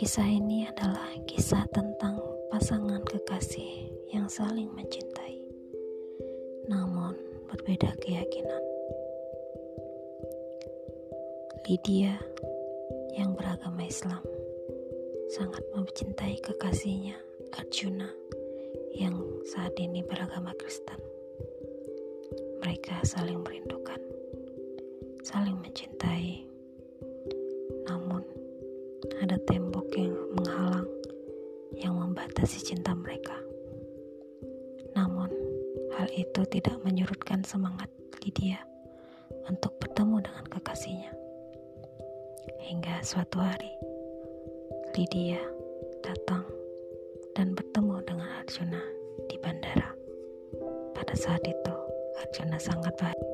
Kisah ini adalah kisah tentang pasangan kekasih yang saling mencintai, namun berbeda keyakinan. Lydia yang beragama Islam sangat mencintai kekasihnya Arjuna yang saat ini beragama Kristen. Mereka saling merindukan, saling mencintai. Ada tembok yang menghalang yang membatasi cinta mereka. Namun, hal itu tidak menyurutkan semangat Lydia untuk bertemu dengan kekasihnya. Hingga suatu hari, Lydia datang dan bertemu dengan Arjuna di bandara. Pada saat itu, Arjuna sangat bahagia.